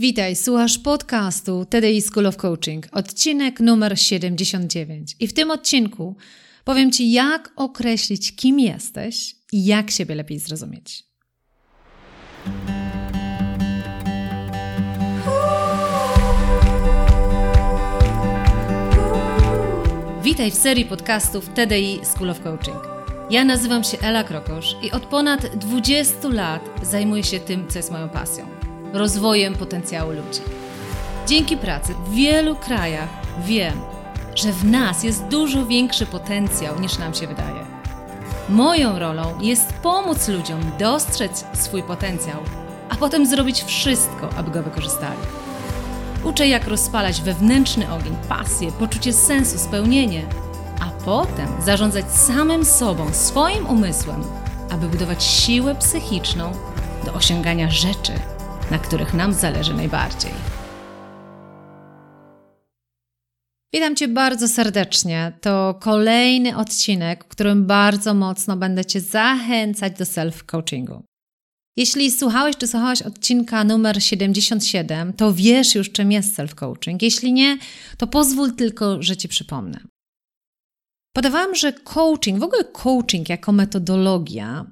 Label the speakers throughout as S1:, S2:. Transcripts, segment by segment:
S1: Witaj, słuchasz podcastu TDI School of Coaching, odcinek numer 79. I w tym odcinku powiem Ci, jak określić, kim jesteś i jak siebie lepiej zrozumieć. Witaj w serii podcastów TDI School of Coaching. Ja nazywam się Ela Krokosz i od ponad 20 lat zajmuję się tym, co jest moją pasją rozwojem potencjału ludzi. Dzięki pracy w wielu krajach wiem, że w nas jest dużo większy potencjał niż nam się wydaje. Moją rolą jest pomóc ludziom dostrzec swój potencjał, a potem zrobić wszystko, aby go wykorzystali. Uczę, jak rozpalać wewnętrzny ogień, pasję, poczucie sensu, spełnienie, a potem zarządzać samym sobą, swoim umysłem, aby budować siłę psychiczną do osiągania rzeczy, na których nam zależy najbardziej. Witam Cię bardzo serdecznie. To kolejny odcinek, w którym bardzo mocno będę Cię zachęcać do self-coachingu. Jeśli słuchałeś czy słuchałaś odcinka numer 77, to wiesz już, czym jest self-coaching. Jeśli nie, to pozwól tylko, że Ci przypomnę. Podawałam, że coaching, w ogóle coaching jako metodologia,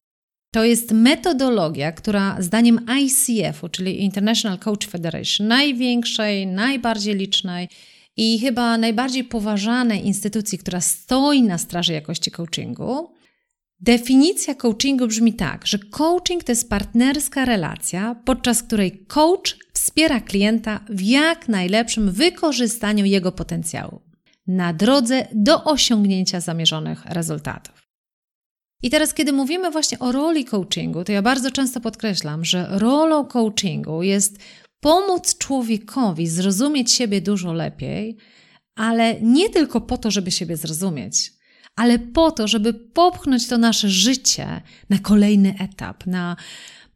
S1: to jest metodologia, która zdaniem ICF-u, czyli International Coach Federation, największej, najbardziej licznej i chyba najbardziej poważanej instytucji, która stoi na straży jakości coachingu, definicja coachingu brzmi tak, że coaching to jest partnerska relacja, podczas której coach wspiera klienta w jak najlepszym wykorzystaniu jego potencjału na drodze do osiągnięcia zamierzonych rezultatów. I teraz, kiedy mówimy właśnie o roli coachingu, to ja bardzo często podkreślam, że rolą coachingu jest pomóc człowiekowi zrozumieć siebie dużo lepiej, ale nie tylko po to, żeby siebie zrozumieć, ale po to, żeby popchnąć to nasze życie na kolejny etap, na,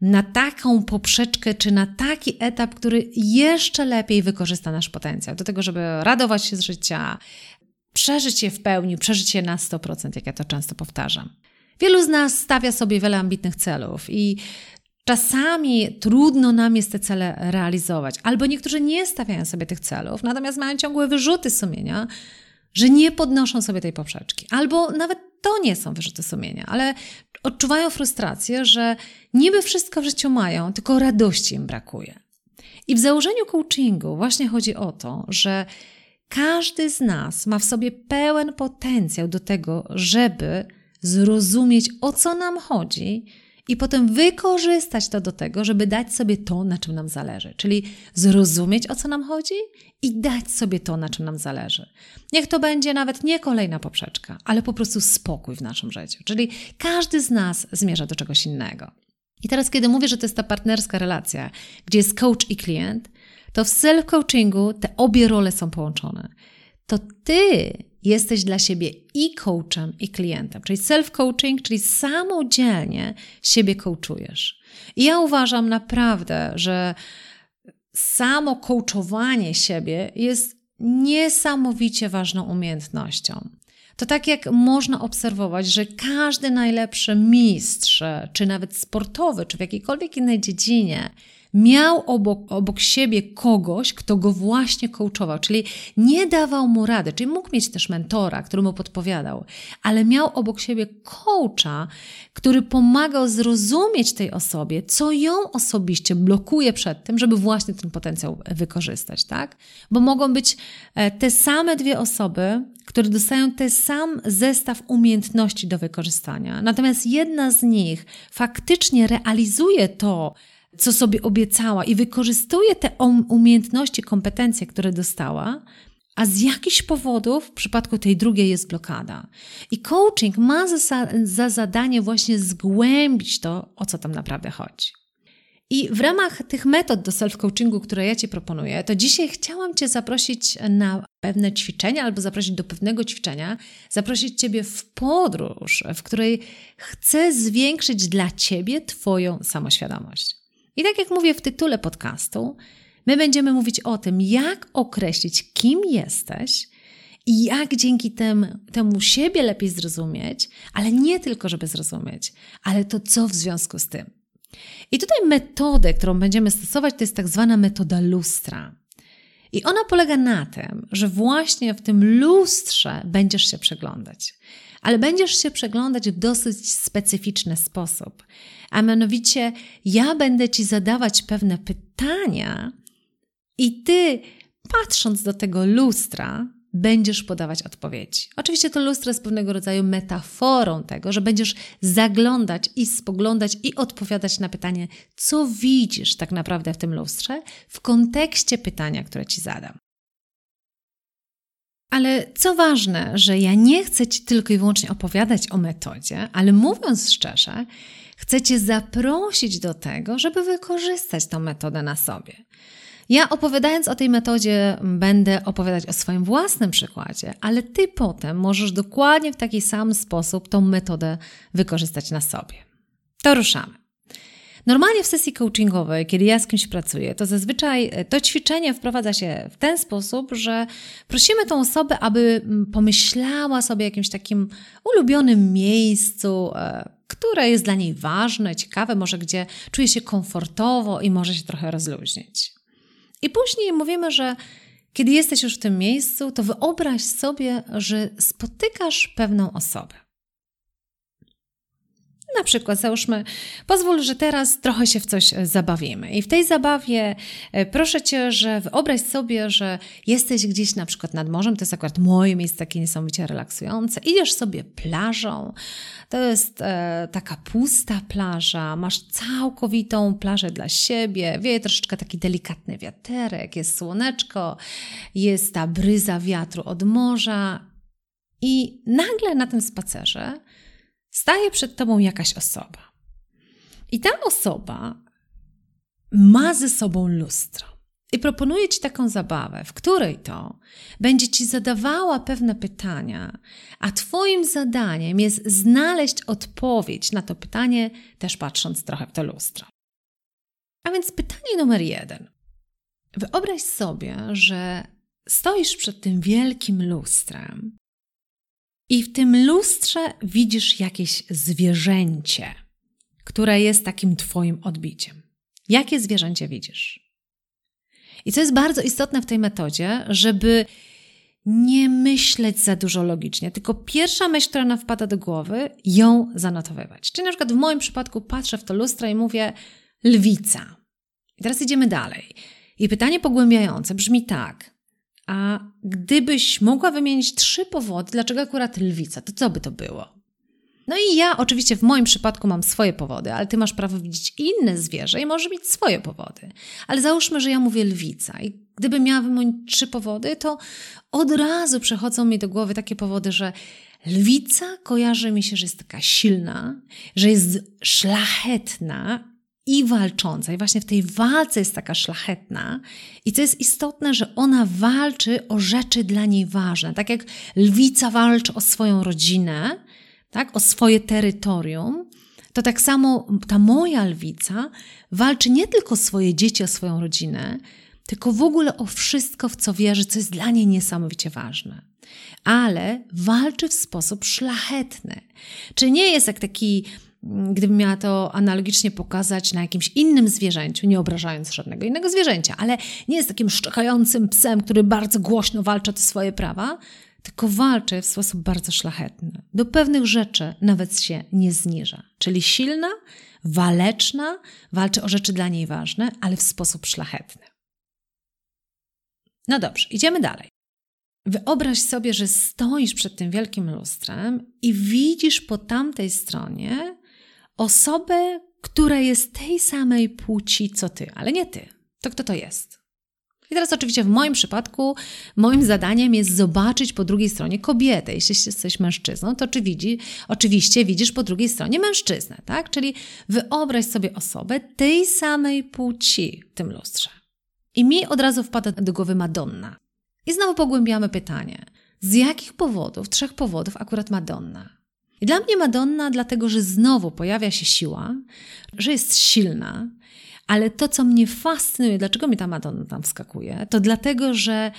S1: na taką poprzeczkę, czy na taki etap, który jeszcze lepiej wykorzysta nasz potencjał, do tego, żeby radować się z życia, przeżyć je w pełni, przeżyć je na 100%, jak ja to często powtarzam. Wielu z nas stawia sobie wiele ambitnych celów i Czasami trudno nam jest te cele realizować, albo niektórzy nie stawiają sobie tych celów, natomiast mają ciągłe wyrzuty sumienia, że nie podnoszą sobie tej poprzeczki, albo nawet to nie są wyrzuty sumienia, ale odczuwają frustrację, że niby wszystko w życiu mają, tylko radości im brakuje. I w założeniu coachingu właśnie chodzi o to, że każdy z nas ma w sobie pełen potencjał do tego, żeby zrozumieć, o co nam chodzi i potem wykorzystać to do tego, żeby dać sobie to, na czym nam zależy. Czyli zrozumieć, o co nam chodzi i dać sobie to, na czym nam zależy. Niech to będzie nawet nie kolejna poprzeczka, ale po prostu spokój w naszym życiu. Czyli każdy z nas zmierza do czegoś innego. I teraz, kiedy mówię, że to jest ta partnerska relacja, gdzie jest coach i klient, to w self-coachingu te obie role są połączone. To ty jesteś dla siebie i coachem, i klientem, czyli self-coaching, czyli samodzielnie siebie coachujesz. I ja uważam naprawdę, że samo coachowanie siebie jest niesamowicie ważną umiejętnością. To tak jak można obserwować, że każdy najlepszy mistrz, czy nawet sportowy, czy w jakiejkolwiek innej dziedzinie, miał obok, obok siebie kogoś, kto go właśnie coachował, czyli nie dawał mu rady, czyli mógł mieć też mentora, który mu podpowiadał, ale miał obok siebie coacha, który pomagał zrozumieć tej osobie, co ją osobiście blokuje przed tym, żeby właśnie ten potencjał wykorzystać, tak? Bo mogą być e, te same dwie osoby, które dostają ten sam zestaw umiejętności do wykorzystania. Natomiast jedna z nich faktycznie realizuje to, co sobie obiecała i wykorzystuje te um-, umiejętności, kompetencje, które dostała, a z jakichś powodów w przypadku tej drugiej jest blokada. I coaching ma za, za zadanie właśnie zgłębić to, o co tam naprawdę chodzi. I w ramach tych metod do self-coachingu, które ja Ci proponuję, to dzisiaj chciałam Cię zaprosić na pewne ćwiczenia albo zaprosić do pewnego ćwiczenia, zaprosić Ciebie w podróż, w której chcę zwiększyć dla Ciebie Twoją samoświadomość. I tak jak mówię w tytule podcastu, my będziemy mówić o tym, jak określić, kim jesteś i jak dzięki tem, temu siebie lepiej zrozumieć, ale nie tylko, żeby zrozumieć, ale to co w związku z tym. I tutaj metodę, którą będziemy stosować, to jest tak zwana metoda lustra. I ona polega na tym, że właśnie w tym lustrze będziesz się przeglądać. Ale będziesz się przeglądać w dosyć specyficzny sposób. A mianowicie, ja będę ci zadawać pewne pytania, i ty, patrząc do tego lustra, będziesz podawać odpowiedzi. Oczywiście to lustro jest pewnego rodzaju metaforą tego, że będziesz zaglądać i spoglądać i odpowiadać na pytanie, co widzisz tak naprawdę w tym lustrze w kontekście pytania, które ci zadam. Ale co ważne, że ja nie chcę Ci tylko i wyłącznie opowiadać o metodzie, ale mówiąc szczerze, chcę Cię zaprosić do tego, żeby wykorzystać tę metodę na sobie. Ja opowiadając o tej metodzie, będę opowiadać o swoim własnym przykładzie, ale ty potem możesz dokładnie w taki sam sposób tą metodę wykorzystać na sobie. To ruszamy. Normalnie w sesji coachingowej, kiedy ja z kimś pracuję, to zazwyczaj to ćwiczenie wprowadza się w ten sposób, że prosimy tą osobę, aby mm, pomyślała sobie o jakimś takim ulubionym miejscu, e, które jest dla niej ważne, ciekawe, może gdzie czuje się komfortowo i może się trochę rozluźnić. I później mówimy, że kiedy jesteś już w tym miejscu, to wyobraź sobie, że spotykasz pewną osobę. Na przykład, załóżmy, pozwól, że teraz trochę się w coś zabawimy. I w tej zabawie e, proszę cię, że wyobraź sobie, że jesteś gdzieś na przykład nad morzem. To jest akurat moje miejsce takie niesamowicie relaksujące. Idziesz sobie plażą. To jest e, taka pusta plaża. Masz całkowitą plażę dla siebie. Wieje troszeczkę taki delikatny wiaterek, jest słoneczko, jest ta bryza wiatru od morza. I nagle na tym spacerze staje przed tobą jakaś osoba. I ta osoba ma ze sobą lustro. I proponuje ci taką zabawę, w której to będzie ci zadawała pewne pytania, a twoim zadaniem jest znaleźć odpowiedź na to pytanie, też patrząc trochę w to lustro. A więc pytanie numer jeden. Wyobraź sobie, że stoisz przed tym wielkim lustrem i w tym lustrze widzisz jakieś zwierzęcie, które jest takim Twoim odbiciem. Jakie zwierzęcie widzisz? I co jest bardzo istotne w tej metodzie, żeby nie myśleć za dużo logicznie, tylko pierwsza myśl, która nam wpada do głowy, ją zanotowywać. Czyli na przykład w moim przypadku patrzę w to lustro i mówię lwica. I teraz idziemy dalej. I pytanie pogłębiające brzmi tak: a gdybyś mogła wymienić trzy powody, dlaczego akurat lwica, to co by to było? No i ja oczywiście w moim przypadku mam swoje powody, ale ty masz prawo widzieć inne zwierzę i możesz mieć swoje powody. Ale załóżmy, że ja mówię lwica i gdybym miała wymienić trzy powody, to od razu przechodzą mi do głowy takie powody, że lwica kojarzy mi się, że jest taka silna, że jest szlachetna, i walcząca. I właśnie w tej walce jest taka szlachetna. I co jest istotne, że ona walczy o rzeczy dla niej ważne. Tak jak lwica walczy o swoją rodzinę, tak, o swoje terytorium, to tak samo ta moja lwica walczy nie tylko o swoje dzieci, o swoją rodzinę, tylko w ogóle o wszystko, w co wierzy, co jest dla niej niesamowicie ważne. Ale walczy w sposób szlachetny. Czy nie jest jak taki gdybym miała to analogicznie pokazać na jakimś innym zwierzęciu, nie obrażając żadnego innego zwierzęcia, ale nie jest takim szczekającym psem, który bardzo głośno walczy o te swoje prawa, tylko walczy w sposób bardzo szlachetny. Do pewnych rzeczy nawet się nie zniża. Czyli silna, waleczna, walczy o rzeczy dla niej ważne, ale w sposób szlachetny. No dobrze, idziemy dalej. Wyobraź sobie, że stoisz przed tym wielkim lustrem i widzisz po tamtej stronie osobę, która jest tej samej płci co ty, ale nie ty. To kto to jest? I teraz oczywiście w moim przypadku moim zadaniem jest zobaczyć po drugiej stronie kobietę. Jeśli jesteś mężczyzną, to czy widzi, oczywiście widzisz po drugiej stronie mężczyznę, tak? Czyli wyobraź sobie osobę tej samej płci w tym lustrze. I mi od razu wpada do głowy Madonna. I znowu pogłębiamy pytanie. Z jakich powodów, trzech powodów akurat Madonna? I dla mnie Madonna, dlatego że znowu pojawia się siła, że jest silna, ale to, co mnie fascynuje, dlaczego mi ta Madonna tam wskakuje, to dlatego, że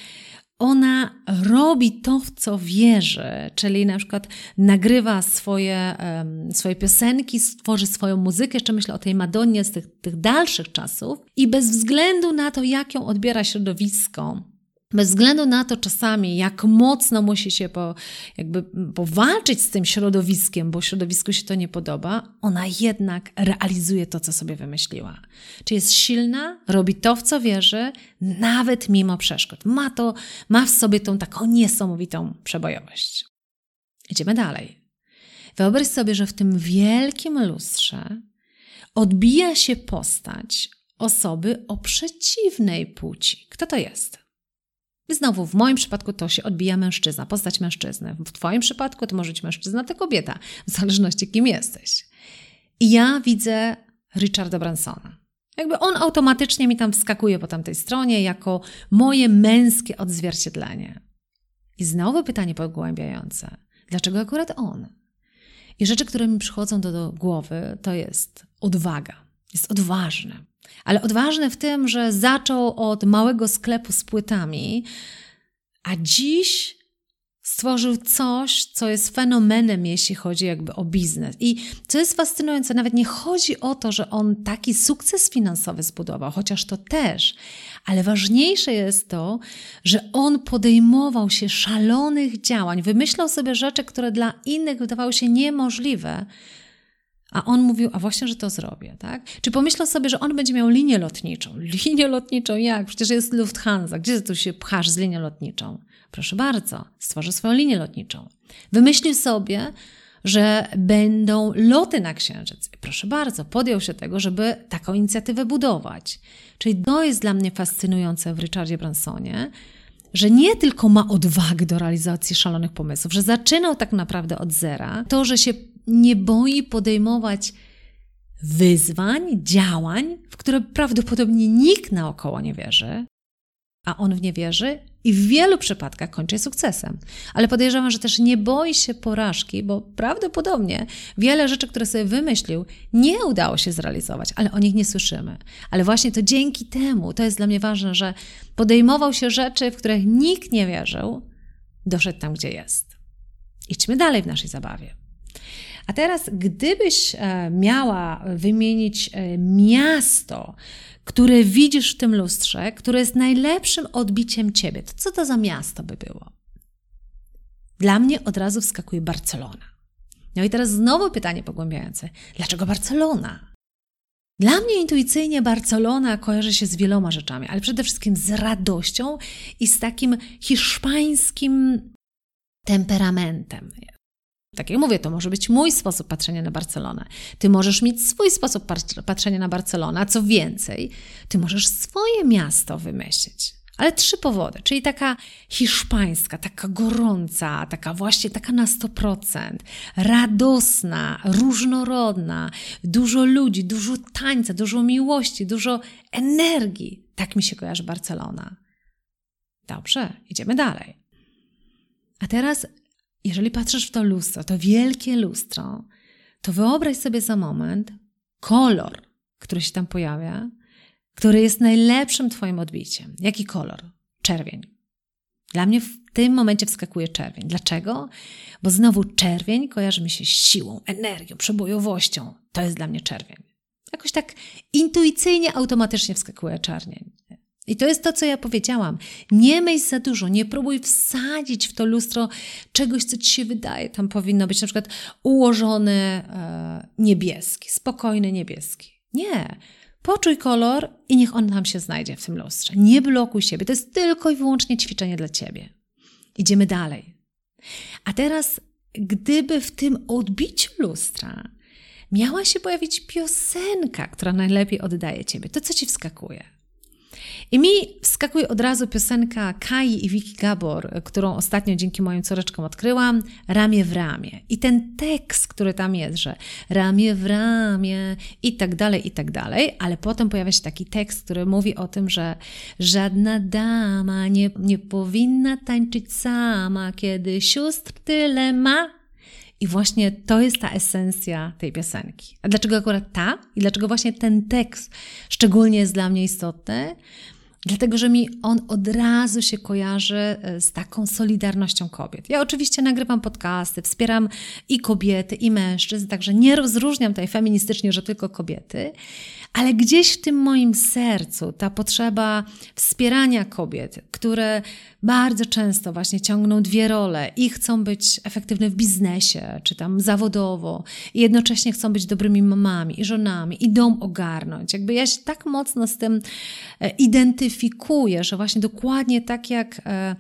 S1: ona robi to, w co wierzy, czyli na przykład nagrywa swoje, um, swoje piosenki, stworzy swoją muzykę, jeszcze myślę o tej Madonnie z tych, tych dalszych czasów i bez względu na to, jak ją odbiera środowisko, bez względu na to czasami, jak mocno musi się po, jakby powalczyć z tym środowiskiem, bo środowisku się to nie podoba, ona jednak realizuje to, co sobie wymyśliła. Czy jest silna, robi to, w co wierzy, nawet mimo przeszkód. Ma to, ma w sobie tą taką niesamowitą przebojowość. Idziemy dalej. Wyobraź sobie, że w tym wielkim lustrze odbija się postać osoby o przeciwnej płci. Kto to jest? Znowu, w moim przypadku to się odbija mężczyzna, postać mężczyzny. W Twoim przypadku to może być mężczyzna, to kobieta, w zależności kim jesteś. I ja widzę Richarda Bransona. Jakby on automatycznie mi tam wskakuje po tamtej stronie jako moje męskie odzwierciedlenie. I znowu pytanie pogłębiające. Dlaczego akurat on? I rzeczy, które mi przychodzą do, do głowy, to jest odwaga. Jest odważny ale odważny w tym, że zaczął od małego sklepu z płytami, a dziś stworzył coś, co jest fenomenem, jeśli chodzi jakby o biznes. I co jest fascynujące, nawet nie chodzi o to, że on taki sukces finansowy zbudował, chociaż to też, ale ważniejsze jest to, że on podejmował się szalonych działań, wymyślał sobie rzeczy, które dla innych wydawały się niemożliwe, a on mówił, a właśnie, że to zrobię, tak? Czy pomyślał sobie, że on będzie miał linię lotniczą? Linię lotniczą jak? Przecież jest Lufthansa. Gdzie tu się pchasz z linią lotniczą? Proszę bardzo, stworzy swoją linię lotniczą. Wymyślił sobie, że będą loty na Księżyc. Proszę bardzo, podjął się tego, żeby taką inicjatywę budować. Czyli to jest dla mnie fascynujące w Richardzie Bransonie, że nie tylko ma odwagę do realizacji szalonych pomysłów, że zaczynał tak naprawdę od zera, to, że się nie boi podejmować wyzwań, działań, w które prawdopodobnie nikt naokoło nie wierzy, a on w nie wierzy i w wielu przypadkach kończy sukcesem. Ale podejrzewam, że też nie boi się porażki, bo prawdopodobnie wiele rzeczy, które sobie wymyślił, nie udało się zrealizować, ale o nich nie słyszymy. Ale właśnie to dzięki temu, to jest dla mnie ważne, że podejmował się rzeczy, w których nikt nie wierzył, doszedł tam, gdzie jest. Idźmy dalej w naszej zabawie. A teraz, gdybyś e, miała wymienić e, miasto, które widzisz w tym lustrze, które jest najlepszym odbiciem ciebie, to co to za miasto by było? Dla mnie od razu wskakuje Barcelona. No i teraz znowu pytanie pogłębiające. Dlaczego Barcelona? Dla mnie intuicyjnie Barcelona kojarzy się z wieloma rzeczami, ale przede wszystkim z radością i z takim hiszpańskim temperamentem. Tak jak mówię, to może być mój sposób patrzenia na Barcelonę. Ty możesz mieć swój sposób patrzenia na Barcelonę, co więcej, ty możesz swoje miasto wymyślić. Ale trzy powody, czyli taka hiszpańska, taka gorąca, taka właśnie taka na 100%, radosna, różnorodna, dużo ludzi, dużo tańca, dużo miłości, dużo energii. Tak mi się kojarzy Barcelona. Dobrze, idziemy dalej. A teraz jeżeli patrzysz w to lustro, to wielkie lustro, to wyobraź sobie za moment kolor, który się tam pojawia, który jest najlepszym Twoim odbiciem. Jaki kolor? Czerwień. Dla mnie w tym momencie wskakuje czerwień. Dlaczego? Bo znowu czerwień kojarzy mi się z siłą, energią, przebojowością. To jest dla mnie czerwień. Jakoś tak intuicyjnie, automatycznie wskakuje czerwień. I to jest to, co ja powiedziałam. Nie myśl za dużo, nie próbuj wsadzić w to lustro czegoś, co ci się wydaje. Tam powinno być na przykład ułożony e, niebieski, spokojny niebieski. Nie. Poczuj kolor i niech on tam się znajdzie w tym lustrze. Nie blokuj siebie. To jest tylko i wyłącznie ćwiczenie dla ciebie. Idziemy dalej. A teraz, gdyby w tym odbiciu lustra miała się pojawić piosenka, która najlepiej oddaje ciebie, to co ci wskakuje? I mi wskakuje od razu piosenka Kai i Wiki Gabor, którą ostatnio dzięki moim córeczkom odkryłam, Ramię w ramię. I ten tekst, który tam jest, że ramię w ramię i tak dalej, i tak dalej, ale potem pojawia się taki tekst, który mówi o tym, że żadna dama nie, nie powinna tańczyć sama, kiedy sióstr tyle ma, i właśnie to jest ta esencja tej piosenki. A dlaczego akurat ta? I dlaczego właśnie ten tekst szczególnie jest dla mnie istotny? Dlatego, że mi on od razu się kojarzy e, z taką solidarnością kobiet. Ja oczywiście nagrywam podcasty, wspieram i kobiety, i mężczyzn, także nie rozróżniam tutaj feministycznie, że tylko kobiety, ale gdzieś w tym moim sercu ta potrzeba wspierania kobiet, które bardzo często właśnie ciągną dwie role i chcą być efektywne w biznesie, czy tam zawodowo, i jednocześnie chcą być dobrymi mamami i żonami, i dom ogarnąć. Jakby ja się tak mocno z tym e, identyfikuję, że właśnie dokładnie tak jak e,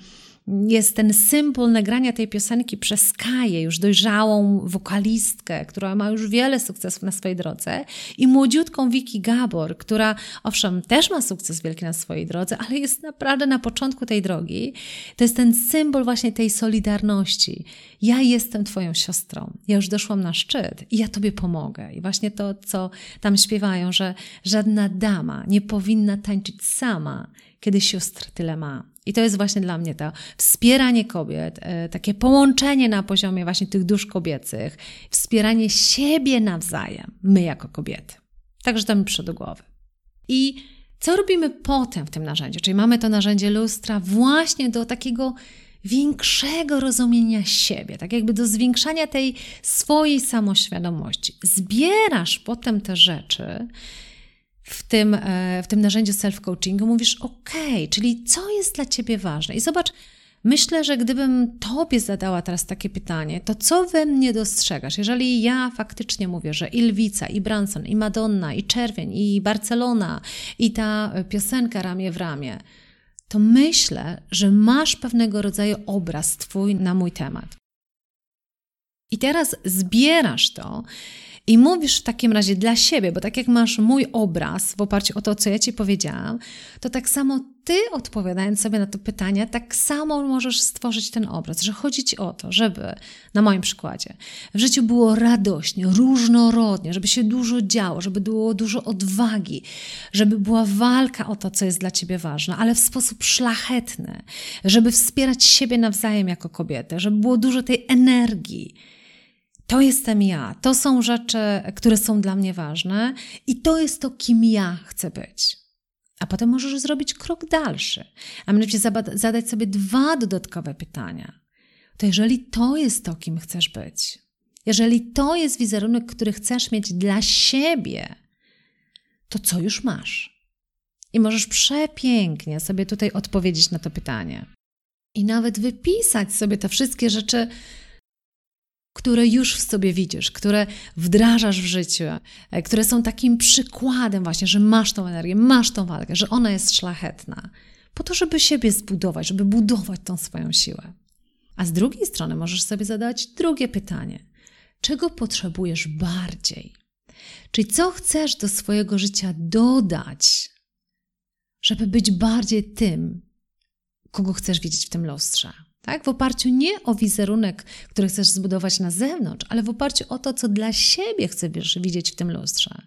S1: jest ten symbol nagrania tej piosenki przez Kaję, już dojrzałą wokalistkę, która ma już wiele sukcesów na swojej drodze, i młodziutką Wiki Gabor, która owszem też ma sukces wielki na swojej drodze, ale jest naprawdę na początku tej drogi. To jest ten symbol właśnie tej solidarności. Ja jestem Twoją siostrą, ja już doszłam na szczyt i ja Tobie pomogę. I właśnie to, co tam śpiewają, że żadna dama nie powinna tańczyć sama, kiedy sióstr tyle ma. I to jest właśnie dla mnie to wspieranie kobiet, e, takie połączenie na poziomie właśnie tych dusz kobiecych, wspieranie siebie nawzajem, my jako kobiety. Także to mi przyszło do głowy. I co robimy potem w tym narzędziu? Czyli mamy to narzędzie lustra właśnie do takiego większego rozumienia siebie, tak jakby do zwiększania tej swojej samoświadomości. Zbierasz potem te rzeczy w tym, e, w tym narzędziu self-coachingu, mówisz, ok, czyli co jest dla ciebie ważne? I zobacz, myślę, że gdybym tobie zadała teraz takie pytanie, to co we mnie dostrzegasz? Jeżeli ja faktycznie mówię, że i Lwica, i Branson, i Madonna, i Czerwień, i Barcelona, i ta piosenka ramię w ramię, to myślę, że masz pewnego rodzaju obraz twój na mój temat. I teraz zbierasz to i mówisz w takim razie dla siebie, bo tak jak masz mój obraz w oparciu o to, co ja ci powiedziałam, to tak samo ty odpowiadając sobie na to pytanie, tak samo możesz stworzyć ten obraz, że chodzi ci o to, żeby, na moim przykładzie, w życiu było radośnie, różnorodnie, żeby się dużo działo, żeby było dużo odwagi, żeby była walka o to, co jest dla ciebie ważne, ale w sposób szlachetny, żeby wspierać siebie nawzajem jako kobietę, żeby było dużo tej energii to jestem ja, to są rzeczy, które są dla mnie ważne i to jest to, kim ja chcę być. A potem możesz zrobić krok dalszy, a mianowicie zadać sobie dwa dodatkowe pytania. To jeżeli to jest to, kim chcesz być, jeżeli to jest wizerunek, który chcesz mieć dla siebie, to co już masz? I możesz przepięknie sobie tutaj odpowiedzieć na to pytanie. I nawet wypisać sobie te wszystkie rzeczy, które już w sobie widzisz, które wdrażasz w życiu, e, które są takim przykładem właśnie, że masz tą energię, masz tą walkę, że ona jest szlachetna, po to, żeby siebie zbudować, żeby budować tą swoją siłę. A z drugiej strony możesz sobie zadać drugie pytanie: czego potrzebujesz bardziej? Czyli co chcesz do swojego życia dodać, żeby być bardziej tym, kogo chcesz widzieć w tym lustrze? Tak? W oparciu nie o wizerunek, który chcesz zbudować na zewnątrz, ale w oparciu o to, co dla siebie chcesz widzieć w tym lustrze.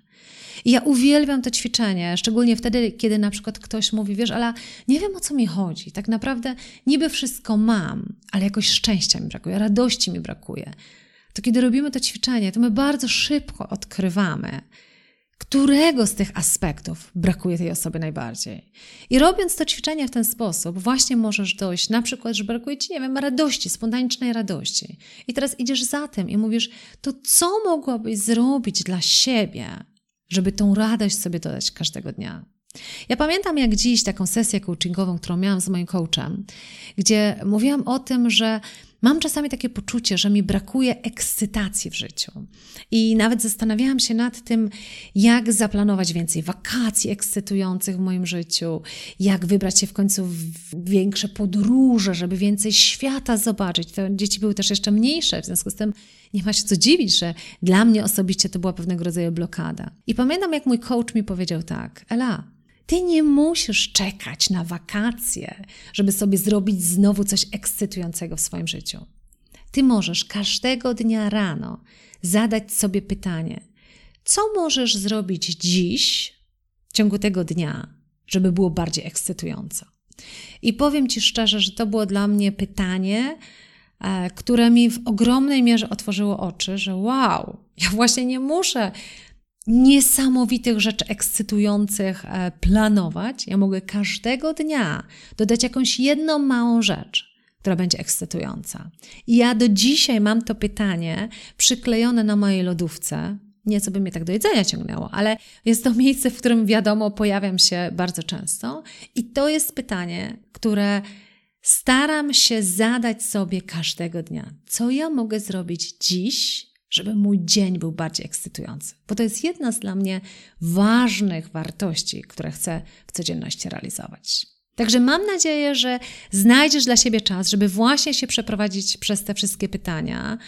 S1: I ja uwielbiam to ćwiczenie, szczególnie wtedy, kiedy na przykład ktoś mówi, wiesz, ale nie wiem o co mi chodzi. Tak naprawdę niby wszystko mam, ale jakoś szczęścia mi brakuje, radości mi brakuje. To kiedy robimy to ćwiczenie, to my bardzo szybko odkrywamy, którego z tych aspektów brakuje tej osobie najbardziej. I robiąc to ćwiczenie w ten sposób, właśnie możesz dojść na przykład, że brakuje ci, nie wiem, radości, spontanicznej radości. I teraz idziesz za tym i mówisz, to co mogłabyś zrobić dla siebie, żeby tą radość sobie dodać każdego dnia? Ja pamiętam jak dziś taką sesję coachingową, którą miałam z moim coachem, gdzie mówiłam o tym, że Mam czasami takie poczucie, że mi brakuje ekscytacji w życiu. I nawet zastanawiałam się nad tym, jak zaplanować więcej wakacji ekscytujących w moim życiu, jak wybrać się w końcu w większe podróże, żeby więcej świata zobaczyć. Te dzieci były też jeszcze mniejsze, w związku z tym nie ma się co dziwić, że dla mnie osobiście to była pewnego rodzaju blokada. I pamiętam, jak mój coach mi powiedział tak: Ela, ty nie musisz czekać na wakacje, żeby sobie zrobić znowu coś ekscytującego w swoim życiu. Ty możesz każdego dnia rano zadać sobie pytanie: co możesz zrobić dziś, w ciągu tego dnia, żeby było bardziej ekscytująco? I powiem Ci szczerze, że to było dla mnie pytanie, e, które mi w ogromnej mierze otworzyło oczy, że wow, ja właśnie nie muszę niesamowitych rzeczy ekscytujących e, planować. Ja mogę każdego dnia dodać jakąś jedną małą rzecz, która będzie ekscytująca. I ja do dzisiaj mam to pytanie przyklejone na mojej lodówce. Nie, co by mnie tak do jedzenia ciągnęło, ale jest to miejsce, w którym wiadomo, pojawiam się bardzo często. I to jest pytanie, które staram się zadać sobie każdego dnia. Co ja mogę zrobić dziś, żeby mój dzień był bardziej ekscytujący. Bo to jest jedna z dla mnie ważnych wartości, które chcę w codzienności realizować. Także mam nadzieję, że znajdziesz dla siebie czas, żeby właśnie się przeprowadzić przez te wszystkie pytania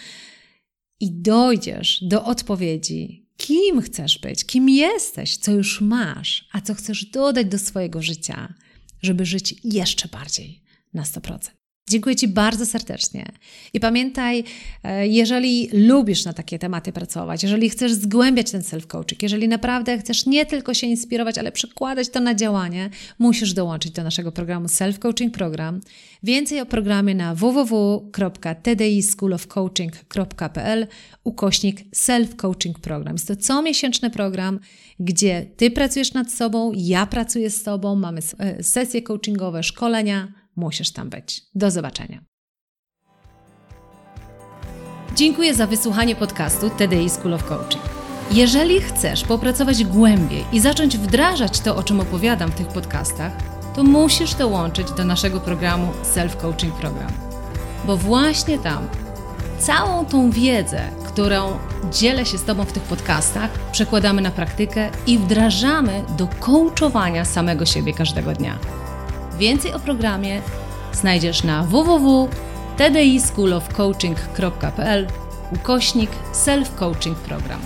S1: i dojdziesz do odpowiedzi, kim chcesz być, kim jesteś, co już masz, a co chcesz dodać do swojego życia, żeby żyć jeszcze bardziej na 100%. Dziękuję Ci bardzo serdecznie. I pamiętaj, e, jeżeli lubisz na takie tematy pracować, jeżeli chcesz zgłębiać ten self-coaching, jeżeli naprawdę chcesz nie tylko się inspirować, ale przekładać to na działanie, musisz dołączyć do naszego programu Self-Coaching Program. Więcej o programie na www.tdischoolofcoaching.pl ukośnik Self-Coaching Program. Jest to comiesięczny program, gdzie Ty pracujesz nad sobą, ja pracuję z Tobą, mamy e, sesje coachingowe, szkolenia, musisz tam być. Do zobaczenia. Dziękuję za wysłuchanie podcastu TDI School of Coaching. Jeżeli chcesz popracować głębiej i zacząć wdrażać to, o czym opowiadam w tych podcastach, to musisz dołączyć do naszego programu Self Coaching Program. Bo właśnie tam całą tą wiedzę, którą dzielę się z Tobą w tych podcastach, przekładamy na praktykę i wdrażamy do coachowania samego siebie każdego dnia. Więcej o programie znajdziesz na www.tdischoolofcoaching.pl ukośnik self-coaching program.